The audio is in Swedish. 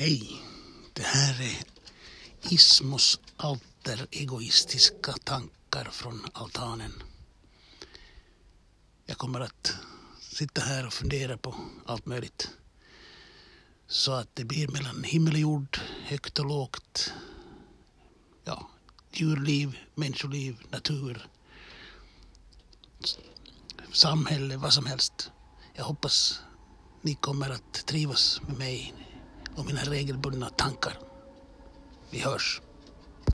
Hej! Det här är Ismos alter egoistiska tankar från altanen. Jag kommer att sitta här och fundera på allt möjligt. Så att det blir mellan himmel och jord, högt och lågt. Ja, djurliv, människoliv, natur, samhälle, vad som helst. Jag hoppas ni kommer att trivas med mig och mina regelbundna tankar. Vi hörs.